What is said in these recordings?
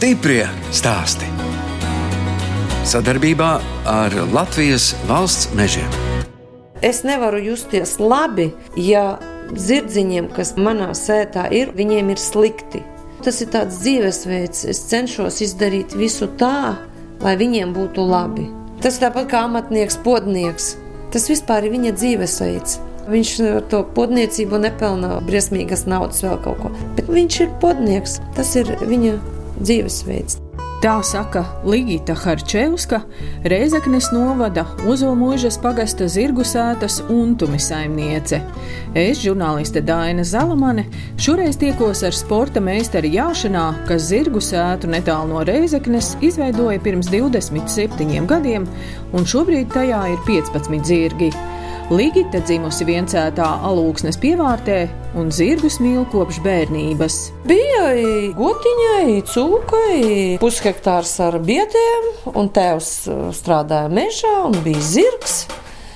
Stiprie stāsti. Sadarbībā ar Latvijas valsts mežiem. Es nevaru justies labi, ja zirdziņiem, kas manā sētā ir, viņiem ir slikti. Tas ir tāds dzīvesveids. Es cenšos izdarīt visu tā, lai viņiem būtu labi. Tas tāpat kā amatnieks, podnieks. Tas vispār ir viņa dzīvesveids. Viņš ar to podniecību nepelnā briesmīgas naudas vēl kaut ko. Bet viņš ir podnieks. Tas ir viņa dzīvesveids. Tā saka Ligita Harčevska, Reizeknes novada Ozolmužas pagasta zirgu sētas untumi saimniece. Es, žurnāliste Daina Zalamane, šoreiz tiekos ar sporta meistari Jāšanā, kas zirgu sētu netālu no Reizeknes izveidoja pirms 27 gadiem, un šobrīd tajā ir 15 zirgi. Ligita dzimusi viencētā alūksnes pievārtē un zirgus mīl kopš bērnības. Bija gotiņai, cūkai, pushektārs ar bietēm, un tēvs uh, strādāja mežā un bija zirgs,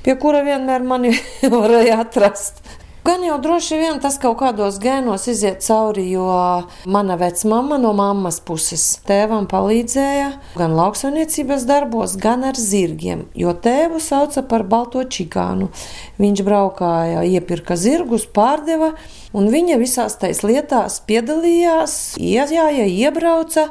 pie kura vienmēr mani varēja atrast. Gan jau droši vien tas kaut kādos gēnos iziet cauri, jo mana vecmama no mammas puses tēvam palīdzēja gan lauksaimniecības darbos, gan ar zirgiem, jo tēvu sauca par balto čigānu. Viņš braukāja, iepirka zirgus, pārdeva, un viņa visās tais lietās piedalījās, iejāja, iebrauca.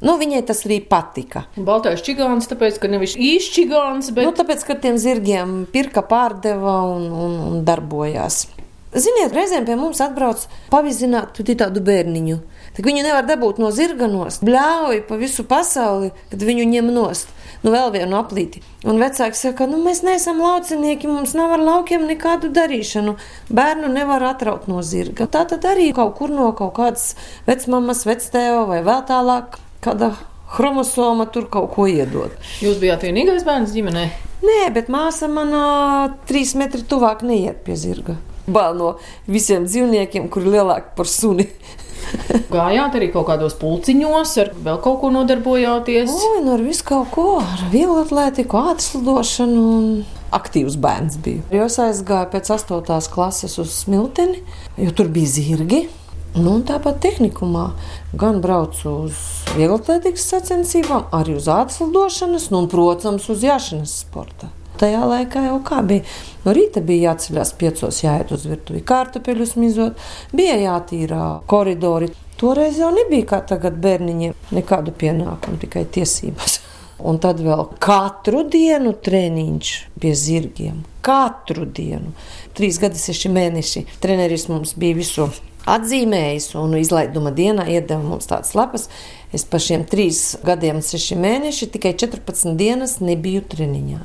Nu, viņai tas arī patika. Baltais čigāns, tāpēc, ka nevis īsts čigāns, bet. Nu, tāpēc, ka tiem zirgiem pirka, pārdeva un, un, un darbojās. Ziniet, reizēm pie mums atbrauc pavizināt tādu bērniņu. Tad viņu nevar dabūt no zirganos, bļauj pa visu pasauli, kad viņu ņem nost. Nu, vēl vienu aplīti. Un vecāki saka, nu, mēs neesam laucinieki, mums nav ar laukiem nekādu darīšanu. Bērnu nevar atraut no zirga. Tā tad arī kaut kur no kaut kādas vecmāmas, vectēva vai vēl tālāk kāda chromosoma tur kaut ko iedod. Jūs bijāt vienīgais bērns ģimenē? Nē, bet māsa manā trīs metri tuvāk neiet pie zirga bail no visiem dzīvniekiem, kuri lielāki par suni. Gājāt arī kaut kādos pulciņos, ar vēl kaut ko nodarbojāties? O, nu ar visu kaut ko, ar vielu atlētiku, ātrslidošanu un aktīvs bērns biju. Es aizgāju pēc 8. klases uz Smilteni, jo tur bija zirgi. Nu, tāpat tehnikumā gan braucu uz vieglatlētikas sacensībām, arī uz ātrslidošanas, nu, un, protams, uz jāšanas sporta. Tajā laikā jau kā bija. No rīta bija jāceļās piecos, jāiet uz virtuvi kārtupeļus mizot, bija jātīrā koridori. Toreiz jau nebija kā tagad bērniņiem nekādu pienākumu, tikai tiesības. Un tad vēl katru dienu treniņš pie zirgiem. Katru dienu. Trīs gadi, seši mēneši. Treneris mums bija visu atzīmējis un izlaiduma dienā iedeva mums tādas lapas. Es pa šiem trīs gadiem, seši mēneši, tikai 14 dienas nebiju treniņā.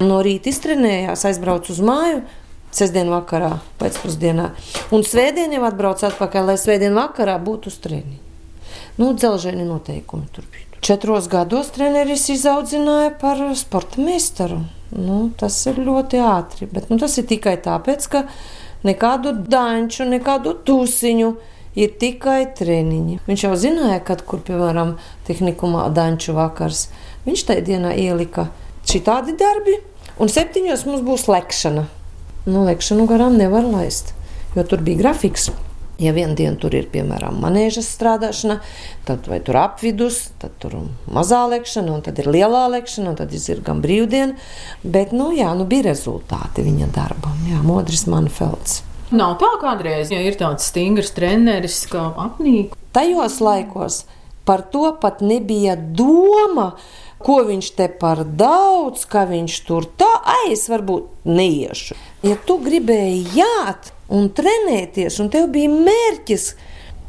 No rīta iztrenējās, aizbraucu uz māju. Sestdien vakarā, pēcpusdienā. Un svētdien jau atbraucu atpakaļ, lai svētdien vakarā būtu uz treniņu. Nu, dzelžēni noteikumi tur bija. Četros gados treneris izaudzināja par sporta meistaru. Nu, tas ir ļoti ātri, bet nu, tas ir tikai tāpēc, ka nekādu daņu, nekādu tūsiņu ir tikai treniņi. Viņš jau zināja, kad kur, piemēram, tehnikumā daņu vakars. Viņš tajā dienā ielika šitādi darbi, Un septiņos mums būs lekšana. Nu, lekšanu garām nevar laist, jo tur bija grafiks. Ja vienu dienu tur ir, piemēram, manēžas strādāšana, tad tur apvidus, tad tur mazā lekšana, un tad ir lielā lekšana, un tad ir gan brīvdiena. Bet, nu, jā, nu bija rezultāti viņa darbam. Jā, Modris Manfelds. Nav tā kādreiz, ja ir tāds stingrs treneris, kā apnīk. Tajos laikos par to pat nebija doma ko viņš te par daudz, ka viņš tur tā, ai, es varbūt neiešu. Ja tu gribēji jāt un trenēties, un tev bija mērķis,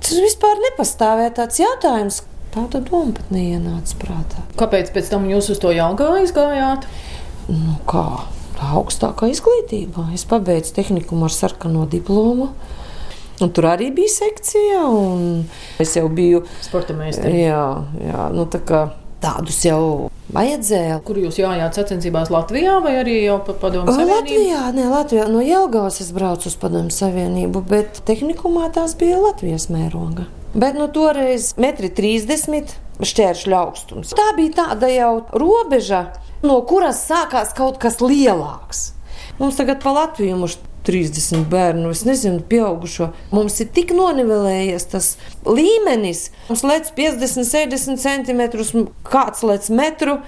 tas vispār nepastāvēja tāds jautājums. Tāda doma pat neienāca prātā. Kāpēc pēc tam jūs uz to jau aizgājāt? Nu, kā? Tā augstākā izglītība. Es pabeidzu tehnikumu ar sarkano diplomu. Un tur arī bija sekcija, un es jau biju sporta meistars. Jā, jā nu, tā kā Tādus jau vajadzēja. Kur jūs jājāt sacensībās Latvijā vai arī jau pa padomu savienību? Latvijā, ne Latvijā. No Jelgavas es braucu uz padomu savienību, bet tehnikumā tās bija Latvijas mēroga. Bet nu toreiz metri 30 šķēršļu augstums. Tā bija tāda jau robeža, no kuras sākās kaut kas lielāks. Mums tagad pa Latviju mums 30 bērnu, es nezinu, pieaugušo. Mums ir tik nonivelējies tas līmenis. Mums lec 50, 60 centimetrus, kāds lec metru.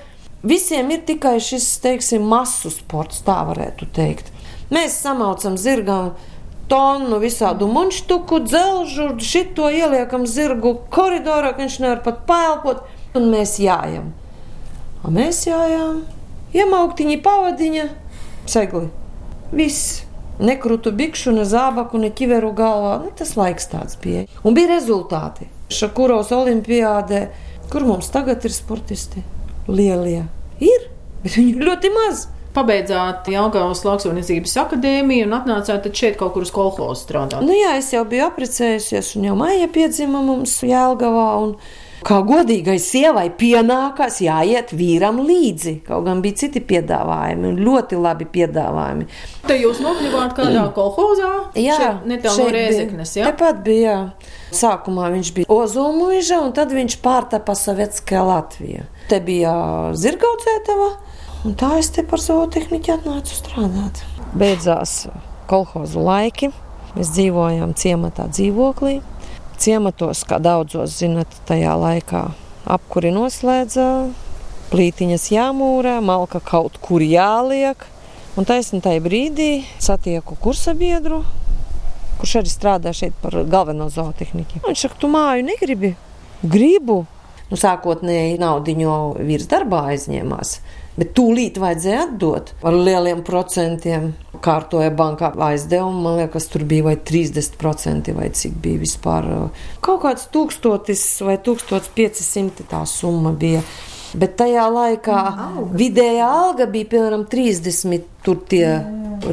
Visiem ir tikai šis, teiksim, masu sports, tā varētu teikt. Mēs samaucam zirgam tonu visādu munštuku, dzelžu, šito ieliekam zirgu koridorā, ka viņš nevar pat paelpot, un mēs jājam. A mēs jājām, iemauktiņi, pavadiņa, segli. Viss. Nekrūtu bikšu, ne zābaku, ne ķiveru galvā. Nu, tas laiks tāds bija. Un bija rezultāti. Šakuros olimpiādē, kur mums tagad ir sportisti? Lielie. Ir, bet viņi ir ļoti maz. Pabeidzāt Jāgaunas lauksaimniecības akadēmiju un atnācāt šeit kaut kur uz kolhozu strādāt. Nu jā, es jau biju apprecējusies un jau maija piedzima mums Jēlgavā. Un... Kā godīgai sievai pienākās jāiet vīram līdzi. Kaut gan bija citi piedāvājumi, ļoti labi piedāvājumi. Te jūs nokļuvāt kādā kolhozā? Jā, netālu no Rēzeknes. Jā, tepat bija. Sākumā viņš bija Ozolmuiža, un tad viņš pārtapa Sovietskajā Latvijā. Te bija Zirgaucētava, un tā es te par savu tehniku atnācu strādāt. Beidzās kolhozu laiki. Mēs dzīvojām ciematā dzīvoklī ciematos, kā daudzos zinat, tajā laikā apkuri noslēdza, plītiņas jāmūrē, malka kaut kur jāliek. Un taisnība tajā brīdī satieku kursa biedru, kurš arī strādā šeit par galveno zootehniku. Viņš saka, tu māju negribi? Gribu. Nu, sākotnēji naudiņu virs darbā aizņēmās. Bet tūlīt vajadzēja atdot ar lieliem procentiem. Kārtoja bankā aizdevumu, man liekas, tur bija vai 30% vai cik bija vispār. Kaut kāds tūkstotis vai 1500 tā summa bija. Bet tajā laikā alga. vidējā alga bija piemēram 30. Tur tie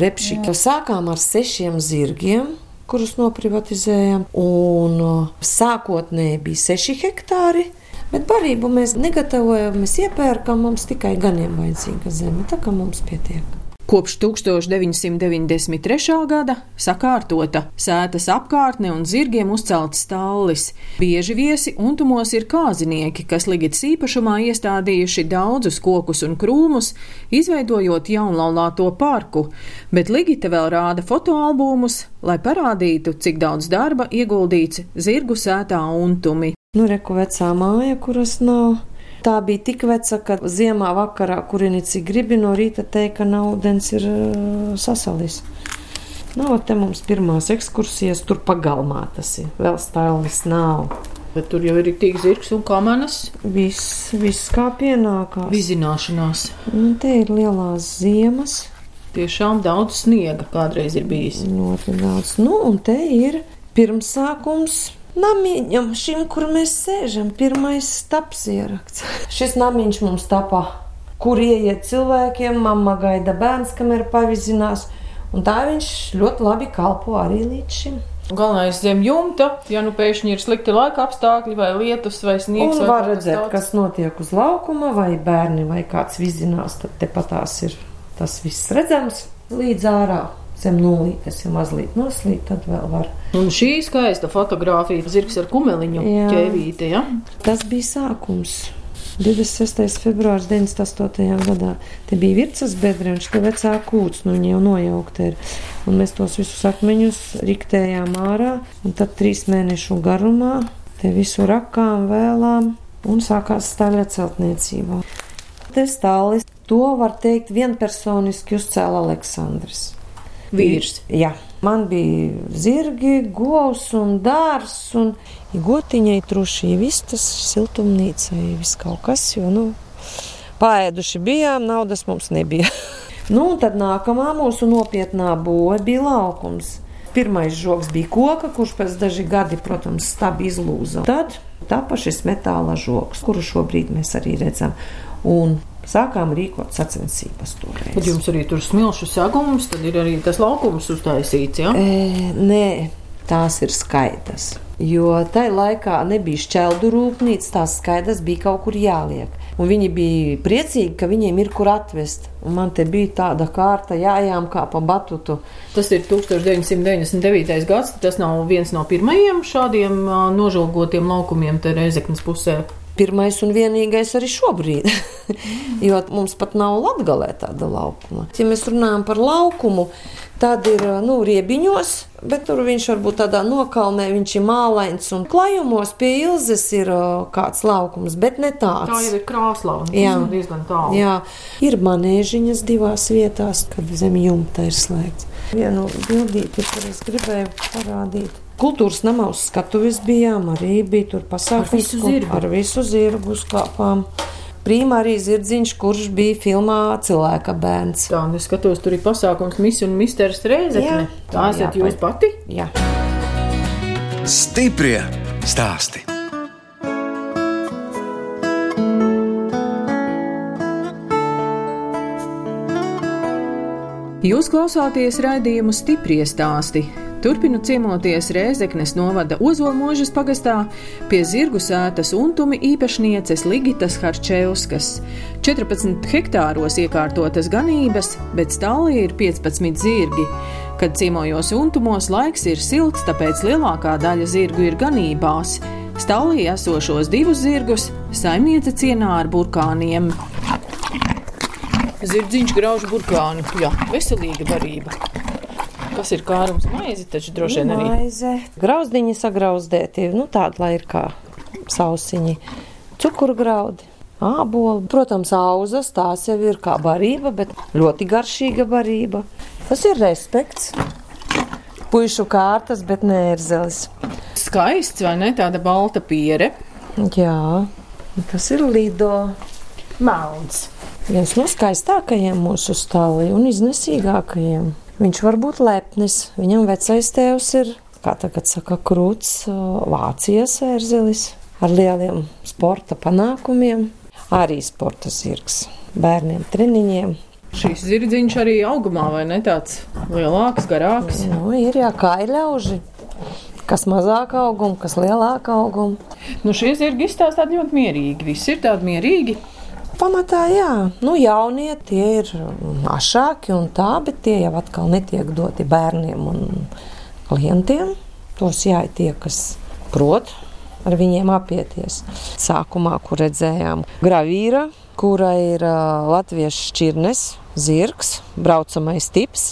repšiki. Sākām ar sešiem zirgiem kurus noprivatizējām. Un sākotnēji bija 6 hektāri. Bet barību mēs negatavojam, mēs iepērkam, mums tikai ganiem vajadzīga zeme, tā kā mums pietiek. Kopš 1993. gada sakārtota sētas apkārtne un zirgiem uzcelts stallis. Bieži viesi untumos ir kāzinieki, kas Ligits īpašumā iestādījuši daudzus kokus un krūmus, izveidojot jaunlaulāto parku, bet Ligita vēl rāda fotoalbumus, lai parādītu, cik daudz darba ieguldīts zirgu sētā untumi. Nu, reku vecā māja, kuras nav. Tā bija tik veca, ka ziemā vakarā, kurini cik gribi no rīta teikt, ka nav ūdens ir sasalis. Nav te mums pirmās ekskursijas, tur pagalmā tas ir. Vēl stāvis nav. Bet tur jau ir tik zirgs un kamanas. Viss, viss kā pienākās. Vizināšanās. Un te ir lielās ziemas. Tiešām daudz sniega kādreiz ir bijis. Ļoti daudz. Nu, un te ir pirmsākums Namiņam, šim, kur mēs sēžam, pirmais taps ierakts. Šis namiņš mums tapā, kur ieiet cilvēkiem, mamma gaida bērns, kamēr pavizinās, un tā viņš ļoti labi kalpo arī līdz šim. Galvenais zem jumta, ja nu pēkšņi ir slikti laika apstākļi, vai lietus, vai sniegs. Un var redzēt, daudz. kas notiek uz laukuma, vai bērni, vai kāds vizinās, tad tepatās ir tas viss redzams līdz ārā zem nulītes, ja mazliet noslīd, tad vēl var. Un šī skaista fotografija, zirgs ar kumeliņu ķēvīti, ja? Tas bija sākums. 26. februāris 98. gadā. Te bija virsmas bedre un šī vecā kūts, nu viņa jau nojaukta ir. Un mēs tos visus akmeņus riktējām ārā, un tad trīs mēnešu garumā te visu rakām, vēlām, un sākās staļa celtniecība. Te stālis, to var teikt vienpersoniski uzcēla Aleksandrs vīrs. Jā. Man bija zirgi, govs un dārs, un gotiņai truši vistas, siltumnīcai, viss kaut kas, jo, nu, paēduši bijām, naudas mums nebija. nu, un tad nākamā mūsu nopietnā būve bija laukums. Pirmais žoks bija koka, kurš pēc daži gadi, protams, stabi izlūza. Tad tapa šis metāla žoks, kuru šobrīd mēs arī redzam. Un sākām rīkot sacensības. Toreiz. Tad jums arī tur smilšu sagums, tad ir arī tas laukums uztaisīts. Ja? E, nē, tās ir skaitas. Jo tajā laikā nebija šķeldu rūpnīca, tās skaidrs bija kaut kur jāliek. Un viņi bija priecīgi, ka viņiem ir kur atvest. Un man te bija tāda kārta, jājām kā pa batutu. Tas ir 1999. gads. Tas nav viens no pirmajiem šādiem nožēlotiem laukumiem te Reizeknas pusē pirmais un vienīgais arī šobrīd. jo mums pat nav latgalē tāda laukuma. Ja mēs runājam par laukumu, Tad ir nu, riebiņos, bet tur viņš varbūt tādā nokalnē, viņš ir mālains un klājumos pie ilzes ir kāds laukums, bet ne tāds. Tā jau ir krāslauna. Jā. diezgan tālu. Jā, ir manēžiņas divās vietās, kad zem jumta ir slēgts. Vienu bildīti, kur es gribēju parādīt. Kultūras namā uz skatuves bijām, arī bija tur pasākums. Ar visu zirgu? Uzkāpām. Prīmā arī zirdziņš, kurš bija filmā Cilvēka bērns. Tā, un es skatos, tur ir pasākums Miss un Misters Reizekne. Tā esat Jā, jūs pati? Jā. Stiprie stāsti. Jūs klausāties raidījumu stipri stāstī. Turpinu ciemoties Rēzeknes novada Ozolmožas pagastā pie zirgu sētas untumi īpašnieces Ligitas Harčevskas. 14 hektāros iekārtotas ganības, bet stālī ir 15 zirgi. Kad ciemojos untumos, laiks ir silts, tāpēc lielākā daļa zirgu ir ganībās. Stālī esošos divus zirgus saimniece cienā ar burkāniem. Zirdziņš grauž burkānu. Jā, veselīga barība. Kas ir kārums maize, taču droši vien arī. Maize, grauzdiņi sagrauzdēti, nu tādi, lai ir kā sausiņi, cukurgraudi. Āboli, protams, auzas, tās jau ir kā barība, bet ļoti garšīga barība. Tas ir respekts. Puišu kārtas, bet ne ērzelis. Skaists vai ne? Tāda balta piere. Jā, tas ir lido. Melns. Viens no skaistākajiem mūsu stāvī un iznesīgākajiem. Viņš var būt lepnis. Viņam vecais tēvs ir, kā tagad saka, krūts Vācijas ērzelis ar lieliem sporta panākumiem. Arī sporta zirgs bērniem, treniņiem. Šīs zirdziņš arī augumā vai ne tāds lielāks, garāks. Nu, ir jā, kā ir ļauži. Kas mazāk auguma, kas lielāk auguma. Nu, šie zirgi izstāsta ļoti mierīgi. Visi ir tādi mierīgi. Pamatā, jā, nu, jaunie tie ir ašāki un tā, bet tie jau atkal netiek doti bērniem un klientiem. Tos jāiet tie, kas prot ar viņiem apieties. Sākumā, kur redzējām gravīra, kura ir uh, latviešu šķirnes, zirgs, braucamais tips.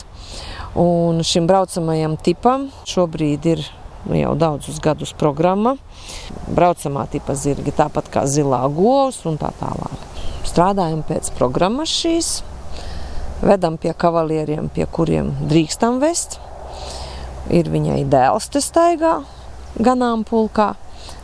Un šim braucamajam tipam šobrīd ir jau daudzus gadus programma. Braucamā tipa zirgi, tāpat kā zilā govs un tā tālāk. Strādājam pēc programmas šīs, vedam pie kavalieriem, pie kuriem drīkstam vest. Ir viņai dēls te staigā, ganāmpulkā.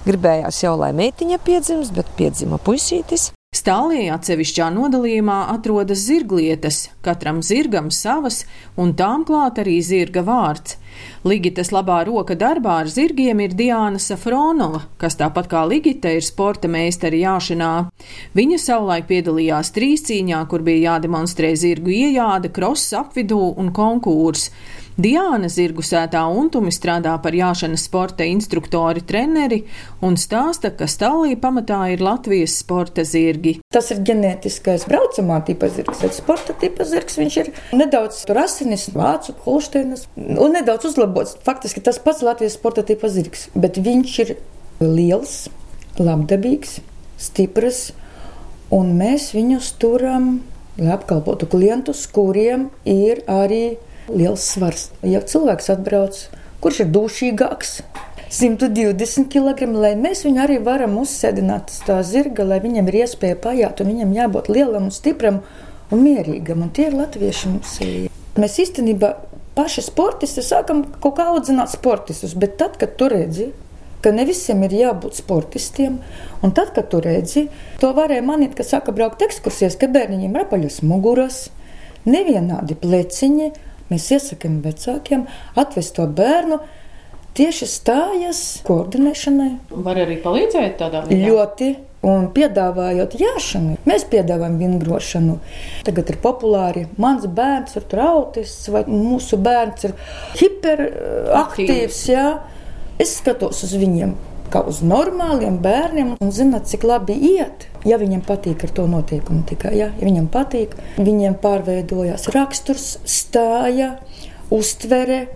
Gribējās jau, lai meitiņa piedzimst, bet piedzima puisītis. Stālī atsevišķā nodalījumā atrodas zirglietas, katram zirgam savas, un tām klāt arī zirga vārds. Ligitas labā roka darbā ar zirgiem ir Diana Safronova, kas tāpat kā Ligita ir sporta meistara jāšanā. Viņa savulaik piedalījās trīscīņā, kur bija jādemonstrē zirgu iejāde, kross apvidū un konkūrs. Diana zirgu sētā untumi strādā par jāšanas sporta instruktori treneri un stāsta, ka stālī pamatā ir Latvijas sporta zirgi. Tas ir ģenētiskais braucamā tipa zirgs, bet sporta tipa zirgs viņš ir nedaudz tur asinis, vācu, holšteinas un nedaudz uzlabots. Faktiski tas pats Latvijas sporta tipa zirgs, bet viņš ir liels, labdabīgs, stiprs, un mēs viņus turam, lai apkalpotu klientus, kuriem ir arī liels svars. Ja cilvēks atbrauc, kurš ir dušīgāks, 120 kg, lai mēs viņu arī varam uzsēdināt uz tā zirga, lai viņam ir iespēja pajāt, un viņam jābūt lielam un stipram un mierīgam. Un tie ir latvieši mums. Mēs īstenībā paši sportisti sākam kaut kā audzināt sportistus, bet tad, kad tu redzi, ka ne visiem ir jābūt sportistiem. Un tad, kad tu redzi, to varēja manīt, ka sāka braukt ekskursijas, ka bērniņiem ir apaļas muguras, nevienādi pleciņi. Mēs iesakām vecākiem atvest to bērnu tieši stājas koordinēšanai. Var arī palīdzēt tādā veidā. Ļoti. Un piedāvājot jāšanu, mēs piedāvājam vingrošanu. Tagad ir populāri. Mans bērns ir autists, vai mūsu bērns ir hiperaktīvs. Jā. Es skatos uz viņiem kā uz normāliem bērniem un zināt, cik labi iet. Ja viņam patīk ar to notiekumu tikai, ja, ja viņam patīk, viņiem pārveidojās raksturs, stāja, uztvere,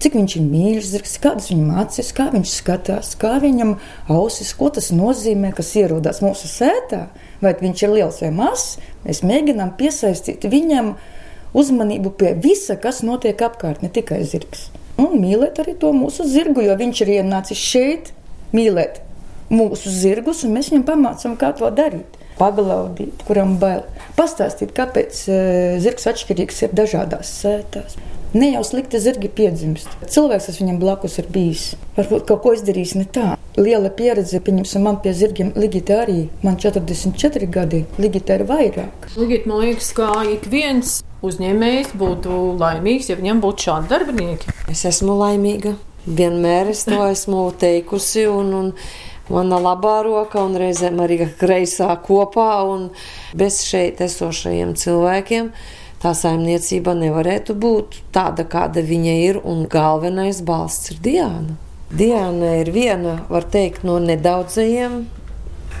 cik viņš ir zirgs, kādas viņam acis, kā viņš skatās, kā viņam ausis, ko tas nozīmē, kas ierodas mūsu sētā, vai viņš ir liels vai mazs. Mēs mēģinām piesaistīt viņam uzmanību pie visa, kas notiek apkārt, ne tikai zirgs. Un mīlēt arī to mūsu zirgu, jo viņš ir ienācis šeit, mīlēt mūsu zirgus, un mēs viņam pamācām, kā to darīt. Paglaudīt, kuram bail. Pastāstīt, kāpēc uh, zirgs atšķirīgs ir dažādās sētās. Ne jau slikti zirgi piedzimst. Cilvēks, kas viņam blakus ir bijis, varbūt kaut ko izdarījis ne tā. Liela pieredze, pieņemsim, man pie zirgiem Ligita arī. Man 44 gadi, Ligita ir vairāk. Ligita, man liekas, ka ik viens uzņēmējs būtu laimīgs, ja viņam būtu šādi darbinieki. Es esmu laimīga. Vienmēr es to esmu teikusi. Un, un mana labā roka un reizēm arī kreisā kopā. Bez šeit esošajiem cilvēkiem tā saimniecība nevarētu būt tāda, kāda viņa ir. Un galvenais balsts ir Diana. Diana ir viena, teikt, no nedaudzajiem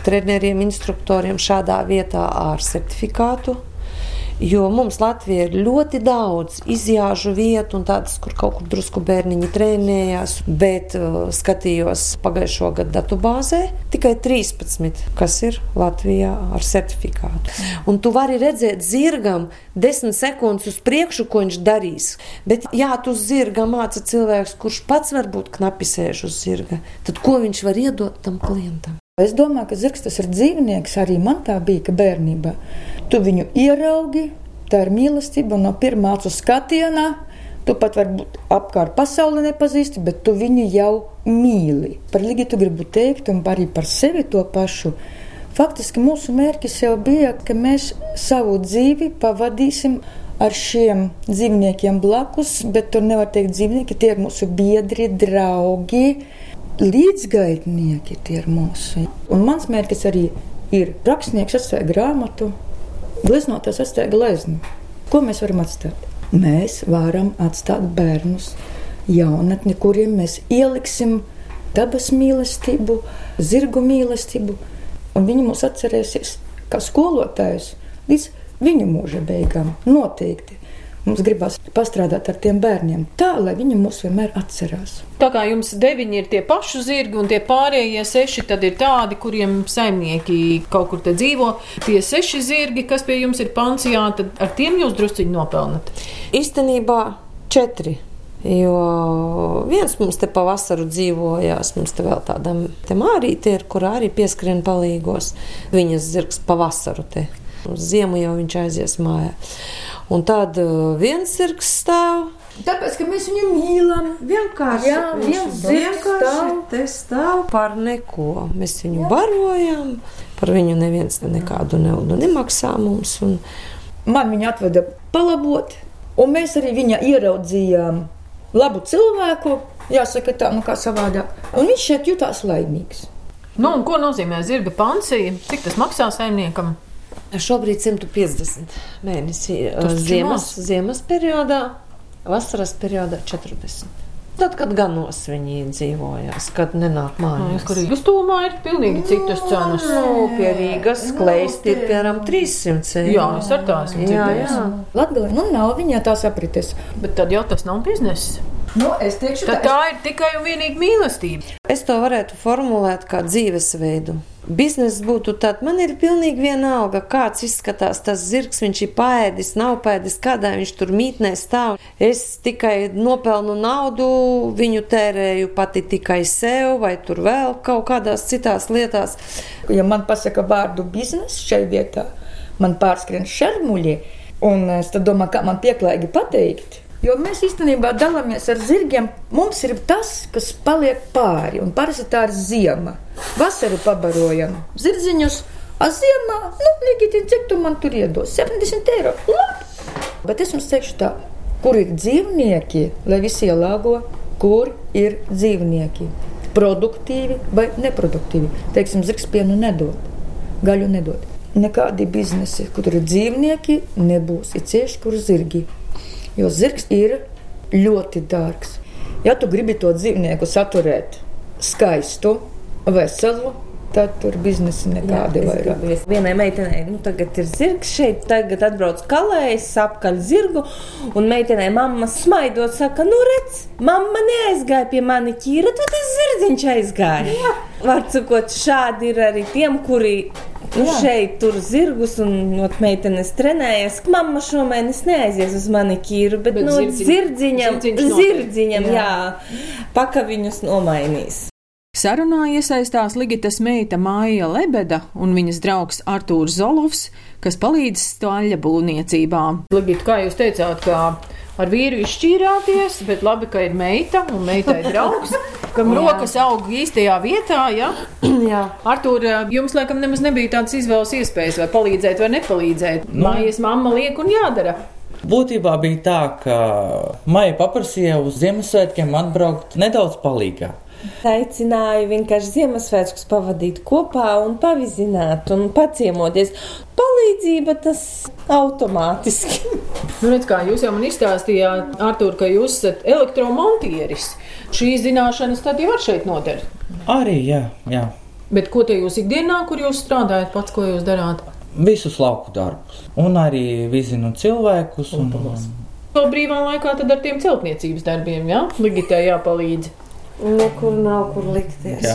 treneriem, instruktoriem šādā vietā ar certifikātu Jo mums Latvijā ir ļoti daudz izjāžu vietu, un tādas, kur kaut kur drusku bērniņi trenējās. Bet uh, skatījos pagājušo gadu datubāzē tikai 13, kas ir Latvijā ar certifikātu. Un tu vari redzēt zirgam 10 sekundes uz priekšu, ko viņš darīs. Bet, ja tu uz zirga māca cilvēks, kurš pats varbūt knapi sēž uz zirga, tad ko viņš var iedot tam klientam? Es domāju, ka zirgs tas ir dzīvnieks. Arī man tā bija, bērnībā tu viņu ieraugi, tā ir mīlestība no pirmā acu skatienā. Tu pat varbūt apkārt pasauli nepazīsti, bet tu viņu jau mīli. Par Ligitu gribu teikt, un arī par sevi to pašu. Faktiski mūsu mērķis jau bija, ka mēs savu dzīvi pavadīsim ar šiem dzīvniekiem blakus, bet tur nevar teikt dzīvnieki, tie ir mūsu biedri, draugi līdzgaitnieki tie ir mūsu. Un mans mērķis arī ir rakstnieks atstāja grāmatu, gleznoties atstāja gleznu. Ko mēs varam atstāt? Mēs varam atstāt bērnus, jaunatni, kuriem mēs ieliksim dabas mīlestību, zirgu mīlestību, un viņi mūs atcerēsies kā skolotājus līdz viņu mūža beigām. Noteikti. Mums gribās pastrādāt ar tiem bērniem tā, lai viņi mūs vienmēr atcerās. Tā kā jums deviņi ir tie paši zirgi, un tie pārējie seši tad ir tādi, kuriem saimnieki kaut kur te dzīvo. Tie seši zirgi, kas pie jums ir pansijā, tad ar tiem jūs drusciņi nopelnat. Īstenībā četri. Jo viens mums te pavasaru dzīvojās, mums te vēl tāda mārīte ir, kurā arī pieskrien palīgos. Viņas zirgs pavasaru te. Uz ziemu jau viņš aizies mājā. Un tad uh, viens zirgs stāv. Tāpēc, ka mēs viņu mīlam. Vienkārši, vienkārši stāv. par neko. Mēs viņu Jā. barojam, par viņu neviens nekādu naudu nemaksā mums. Un... Man viņa atveda palabot, un mēs arī viņa ieraudzījām labu cilvēku. Jāsaka, tā nu kā savādāk. Un viņš šeit jutās laimīgs. Nu, ko nozīmē zirga pansija? Cik tas maksā saimniekam? Šobrīd 150 mēnesi ziemas, ziemas periodā, vasaras periodā 40. Tad, kad ganos viņi dzīvojās, kad nenāk mājās. Kur Rīgas tūmā ir pilnīgi citas cenas. Nu, pie Rīgas klēsti ir piemēram 300 eiro. Jā, es ar tās jā, jā. Latgalē, nu nav viņa tās aprites. Bet tad jau tas nav bizness. Nu, es teikšu, tā, tā ir tikai un vienīgi mīlestība. Es to varētu formulēt kā dzīvesveidu. Biznesa būtu tāds, man ir pilnīgi vienalga, kāds izskatās tas zirgs. Viņš ir pēdis, nav pēdis, kādā viņš tur mītnē stāv. Es tikai nopelnu naudu, viņu tērēju pati tikai sev, vai tur vēl kaut kādās citās lietās. Ja man pasaka vārdu biznesa šai vietā, man pārskrien šermuļi, un es domāju, kā man pieklājīgi pateikt. Jo mēs īstenībā dalāmies ar zirgiem. Mums ir tas, kas paliek pāri, un parasti tā ir ziema. Vasaru pabarojam zirdziņus, a ziemā, nu, Ligita, cik tu man tur iedos? 70 eiro. Labi! Bet es jums teikšu tā, kur ir dzīvnieki, lai visi ielāgo, kur ir dzīvnieki. Produktīvi vai neproduktīvi. Teiksim, zirgs pienu nedod, gaļu nedod. Nekādi biznesi, kur ir dzīvnieki, nebūs. Ir cieši, kur zirgi jo zirgs ir ļoti dārgs. Ja tu gribi to dzīvnieku saturēt skaistu, veselu, tad tur biznesa nekādi vairāk. Vienai meitenei, nu, tagad ir zirgs šeit, tagad atbrauc kalējs, apkaļ zirgu, un meitenei mamma smaidot, saka, nu redz, mamma neaizgāja pie mani ķīra, tad tas zirdziņš aizgāja. Var cikot, šādi ir arī tiem, kuri Nu, šeit tur zirgus un no meitenes trenējas. Mamma šomēnes neaizies uz manikīru, bet, Bet no zirdziņ- zirdziņam, noteikti. zirdziņam, jā. jā, pakaviņus nomainīs. Sarunā iesaistās Ligitas meita Māja Lebeda un viņas draugs Artūrs Zolovs, kas palīdz stāļa būvniecībā. Ligita, kā jūs teicāt, ka ar vīru izšķīrāties, bet labi, ka ir meita un meitai draugs, kam rokas aug īstajā vietā, ja? Jā. Artūr, jums laikam nemaz nebija tādas izvēles iespējas, vai palīdzēt vai nepalīdzēt. Mājas mamma liek un jādara. Būtībā bija tā, ka Maija paprasīja uz Ziemassvētkiem atbraukt nedaudz palīgā. Aicināju vienkārši Ziemassvētkus pavadīt kopā un pavizināt un paciemoties. Palīdzība tas automātiski. Nu, redz, kā jūs jau man izstāstījāt, Artūr, ka jūs esat elektromontieris. Šīs zināšanas tad jau var šeit noder. Arī, jā, jā. Bet ko te jūs ikdienā, kur jūs strādājat, pats, ko jūs darāt? Visus lauku darbus. Un arī vizinu cilvēkus. Un, To brīvā laikā tad ar tiem celtniecības darbiem, jā, ja? Ligitai jāpalīdz. Nekur nav kur likties.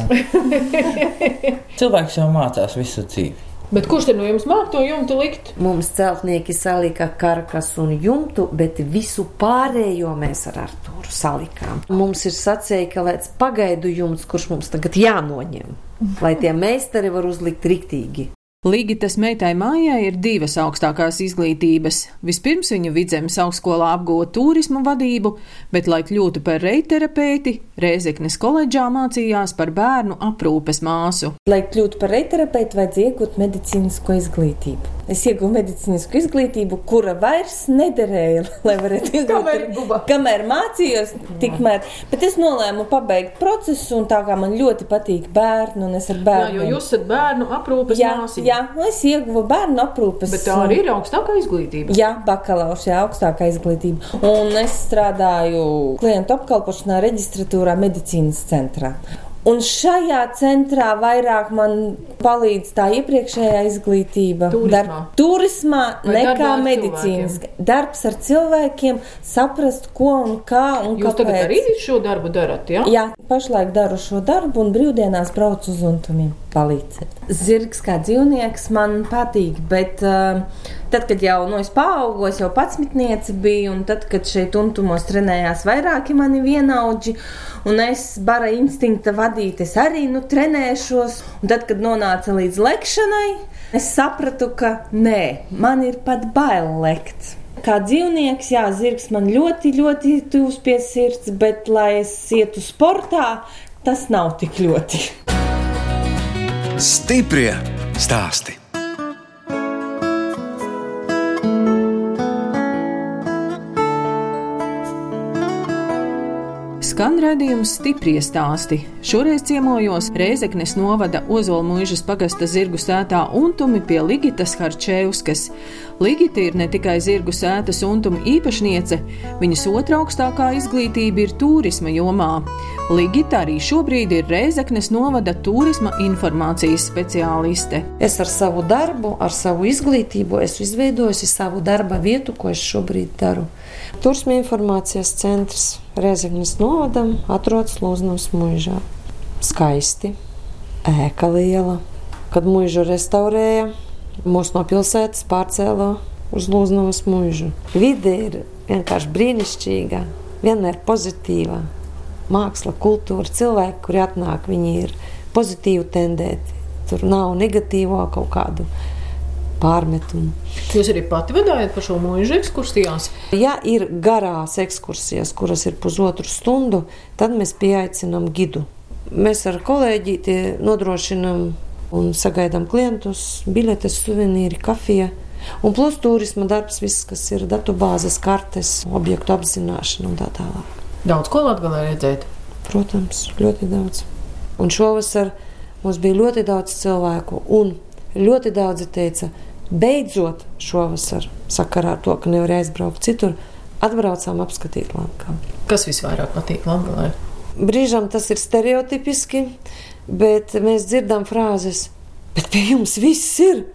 Cilvēks jau mācās visu dzīvi. Bet kurš no jums māk to jumtu likt? Mums celtnieki salika karkas un jumtu, bet visu pārējo mēs ar Artūru salikām. Mums ir sacēja, ka lēc pagaidu jumts, kurš mums tagad jānoņem, lai tie meistari var uzlikt riktīgi. Ligitas meitai mājai ir divas augstākās izglītības. Vispirms viņa vidzemes augstskolā apgūta turismu vadību, bet, lai kļūtu par reiterapeiti, Rēzeknes koledžā mācījās par bērnu aprūpes māsu. Lai kļūtu par reiterapeitu, vajadzēja iegūt medicīnisko izglītību. Es ieguvu medicīnisku izglītību, kura vairs nederēja, lai varētu iegūt. Kamēr. Kamēr mācījos, tikmēr. Bet es nolēmu pabeigt procesu, un tā kā man ļoti patīk bērni, un es ar Jā, bērnu. jo jūs esat bērnu aprūpes jā, māsiņa. jā, es ieguvu bērnu aprūpes. Bet tā arī ir augstākā izglītība. Jā, bakalaura, jā, augstākā izglītība. Un es strādāju klientu apkalpošanā, reģistratūrā, medicīnas centrā. Un šajā centrā vairāk man palīdz tā iepriekšējā izglītība. Turismā. turismā Vai nekā ar medicīniski. Darbs ar cilvēkiem, saprast, ko un kā un Jūs tagad kāpēc. arī šo darbu darat, jā? Jā, pašlaik daru šo darbu un brīvdienās braucu uz untumiem palīdzēt. Zirgs kā dzīvnieks man patīk, bet uh, tad, kad jau no paaugu, es jau patsmitniece biju, un tad, kad šeit untumos trenējās vairāki mani vienaudži, un es bara instinkta vadīt, es arī nu trenēšos, un tad, kad nonāca līdz lekšanai, es sapratu, ka nē, man ir pat bail lekt. Kā dzīvnieks, jā, zirgs man ļoti, ļoti tuvs pie sirds, bet, lai es ietu sportā, tas nav tik ļoti. Stiprie stāsti. Skan redzējums stiprie stāsti. Šoreiz ciemojos Rēzeknes novada Ozolmuižas pagasta zirgu sētā untumi pie Ligitas Harčēvskas. Ligita ir ne tikai zirgu sētas untuma īpašniece, viņas otra augstākā izglītība ir turisma jomā. Ligita arī šobrīd ir Rēzeknes novada turisma informācijas speciāliste. Es ar savu darbu, ar savu izglītību esmu izveidojusi savu darba vietu, ko es šobrīd daru. Turisma informācijas centrs Rezeknas novadam atrodas Lūznavas mūžā. Skaisti, ēka liela. Kad mūžu restaurēja, mūs no pilsētas pārcēla uz Lūznavas mūžu. Vide ir vienkārši brīnišķīga, vienmēr pozitīva. Māksla, kultūra, cilvēki, kuri atnāk, viņi ir pozitīvi tendēti. Tur nav negatīvo kaut kādu pārmetumu. Jūs arī pati vadājat par šo mūža ekskursijās? Ja ir garās ekskursijas, kuras ir pusotru stundu, tad mēs pieaicinām gidu. Mēs ar kolēģi nodrošinām un sagaidām klientus, biletes, suvenīri, kafija. Un plus turisma darbs, viss, kas ir datubāzes, kartes, objektu apzināšana un tā tālāk. Daudz ko Latvijā redzēt. Protams, ļoti daudz. Un šovasar mums bija ļoti daudz cilvēku, un ļoti daudzi teica, beidzot šovasar, sakarā ar to, ka nevar aizbraukt citur, atbraucām apskatīt Latviju. Kas visvairāk patīk Latvijā? Brīžam tas ir stereotipiski, bet mēs dzirdam frāzes, bet pie jums viss ir.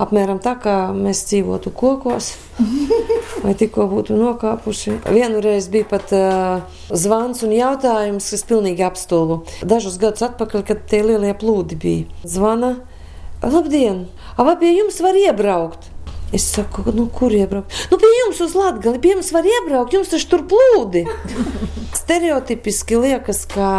Apmēram tā, kā mēs dzīvotu kokos, vai tikko būtu nokāpuši. Vienreiz bija pat uh, zvans un jautājums, kas pilnīgi apstulbu. Dažus gadus atpakaļ, kad tie lielie plūdi bija. Zvana, Labdien! Vai pie jums var iebraukt? Es saku, nu, kur iebraukt? Nu, pie jums uz Latviju, pie jums var iebraukt, jums taču tur plūdi. Stereotipiski liekas, ka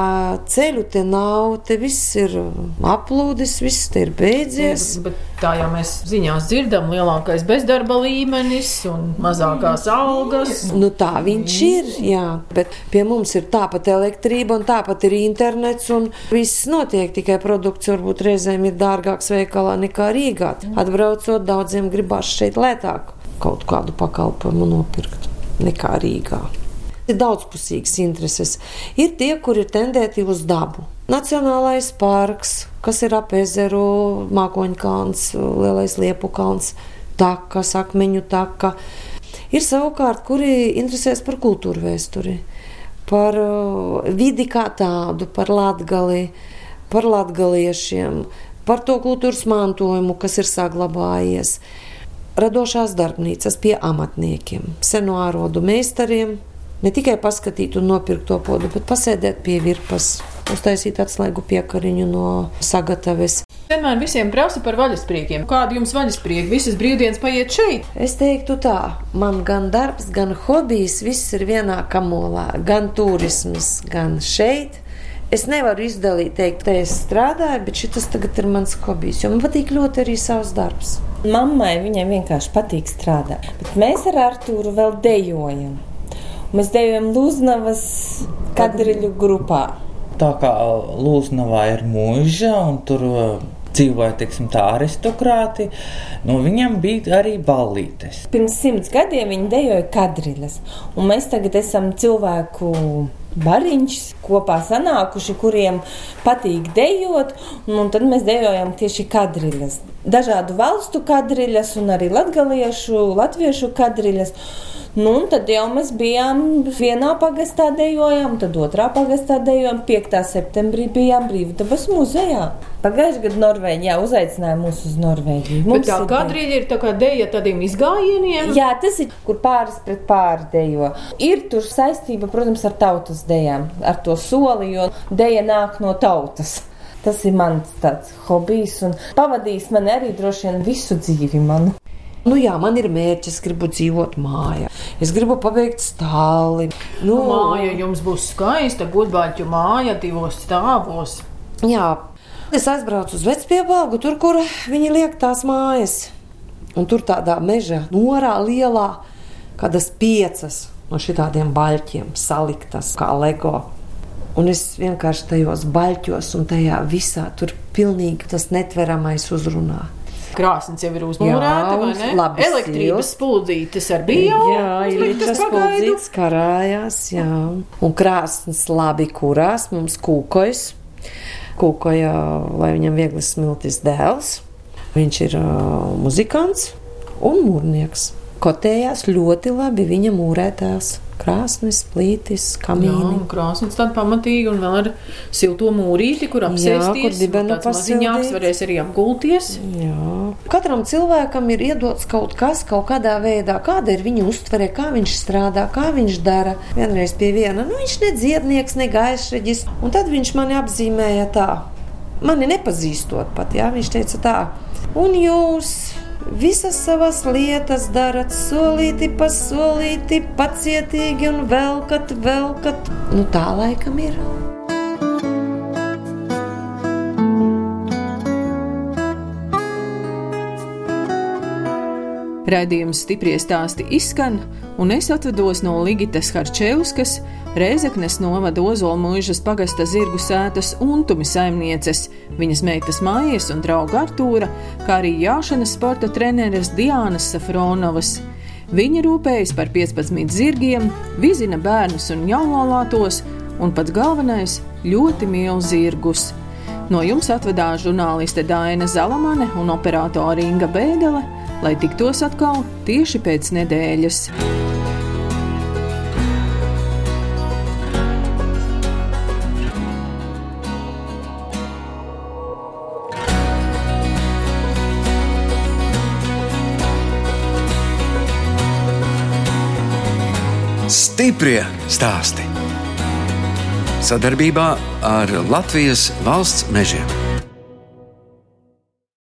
ceļu te nav, te viss ir aplūdis, viss te ir beidzies. Jā, bet tā jau mēs ziņās dzirdam, lielākais bezdarba līmenis un mazākās algas. Nu, tā viņš ir, jā, bet pie mums ir tāpat elektrība un tāpat ir internets un viss notiek, tikai produkts varbūt reizēm ir dārgāks veikalā nekā Rīgā. Atbraucot, daudziem gribās šeit lētāk kaut kādu pakalpojumu nopirkt nekā Rīgā. Ir daudzpusīgas intereses. Ir tie, kuri ir tendēti uz dabu. Nacionālais parks, kas ir ap ezeru, mākoņkalns, lielais liepu kalns, taka, akmeņu taka. Ir savukārt, kuri interesēs par kultūru vēsturi, par uh, vidi kā tādu, par latgali, par latgaliešiem, par to kultūras mantojumu, kas ir saglabājies radošās darbnīcas pie amatniekiem, seno ārodu meistariem. Ne tikai paskatīt un nopirkt to podu, bet pasēdēt pie virpas, uztaisīt atslēgu piekariņu no sagataves. Vienmēr visiem prasa par vaļaspriekiem. Kādu jums vaļasprieki? Visas brīvdienas paiet šeit. Es teiktu tā, man gan darbs, gan hobijs, viss ir vienā kamolā. Gan turisms, gan šeit. Es nevaru izdalīt, teikt, te es strādāju, bet šis tagad ir mans hobijs, jo man patīk ļoti arī savs darbs. Mammai viņai vienkārši patīk strādāt. Bet mēs ar Artūru vēl dejojam. Mēs dejojam Lūznavas kadriļu grupā. Tā kā Lūznavā ir mūža un tur dzīvoja teiksim, tā aristokrāti, nu, viņam bija arī ballītes. Pirms simts gadiem viņi dejoja kadriļas, un mēs tagad esam cilvēku bariņš kopā sanākuši, kuriem patīk dejot, un tad mēs dejojam tieši kadriļas. Dažādu valstu kadriļas un arī latgaliešu, latviešu kadriļas. Nu, tad jau mēs bijām vienā pagastā dejojām, tad otrā pagastā dejojām, 5. septembrī bijām Brīvdabas muzejā. Pagājušajā gadā Norvēģijā uzaicināja mūs uz Norvēģiju. Mums Bet tā kadrīļa ir tā kā deja tādiem izgājieniem. Jā, tas ir, kur pāris pret pāri dejo. Ir tur saistība, protams, ar tautas dejām, ar to soli, jo deja nāk no tautas. Tas ir mans tāds hobijs un pavadījis man arī droši vien visu dzīvi manu. Nu, jā, man ir mērķis, es gribu dzīvot mājā. Es gribu pabeigt stāli. Nu, nu, māja jums būs skaista, gudbāķu māja divos stāvos. Jā, es aizbraucu uz vecpiebalgu, tur, kur viņi liek tās mājas. Un tur tādā meža norā lielā, kādas piecas no šitādiem baļķiem saliktas kā lego. Un es vienkārši tajos baļķos un tajā visā tur pilnīgi tas netveramais uzrunā. Krāsnes jau ir uzmūrēta, vai ne? Labi, Elektrības spuldzītes ar bio. Jā, elektrības spuldzītes karājās, jā. Un krāsnes labi kurās, mums kūkojas. Kūkoja, lai viņam viegli smiltis dēls. Viņš ir uh, muzikants un mūrnieks. Kotējās ļoti labi viņa mūrētās krāsnes, plītis, kamīni. Jā, krāsnes tāda pamatīga un vēl ar silto mūrīti, kur apsēsties. Jā, kur dibenu pasildīts. varēs arī apgulties. Jā. Katram cilvēkam ir iedots kaut kas, kaut kādā veidā, kāda ir viņa uztvere, kā viņš strādā, kā viņš dara. Vienreiz pie viena, nu viņš ne dziednieks, ne gaišreģis, un tad viņš mani apzīmēja tā. Mani nepazīstot pat, jā, viņš teica tā. Un jūs Visas savas lietas darat solīti pa solīti, pacietīgi un velkat, velkat. Nu, tā laikam ir. Raidījums stipri stāsti izskan, un es atvados no Ligitas Harčevskas, Rēzeknes novada Ozolmuižas pagasta zirgu sētas untumi saimnieces, viņas meitas mājas un drauga Artūra, kā arī jāšanas sporta treneres Diānas Safronovas. Viņa rūpējas par 15 zirgiem, vizina bērnus un jaunolātos, un pats galvenais - ļoti mīl zirgus. No jums atvedās žurnāliste Dāna Zalamane un operātore Inga Bēdele lai tiktos atkal tieši pēc nedēļas. Stiprie stāsti sadarbībā ar Latvijas valsts mežiem.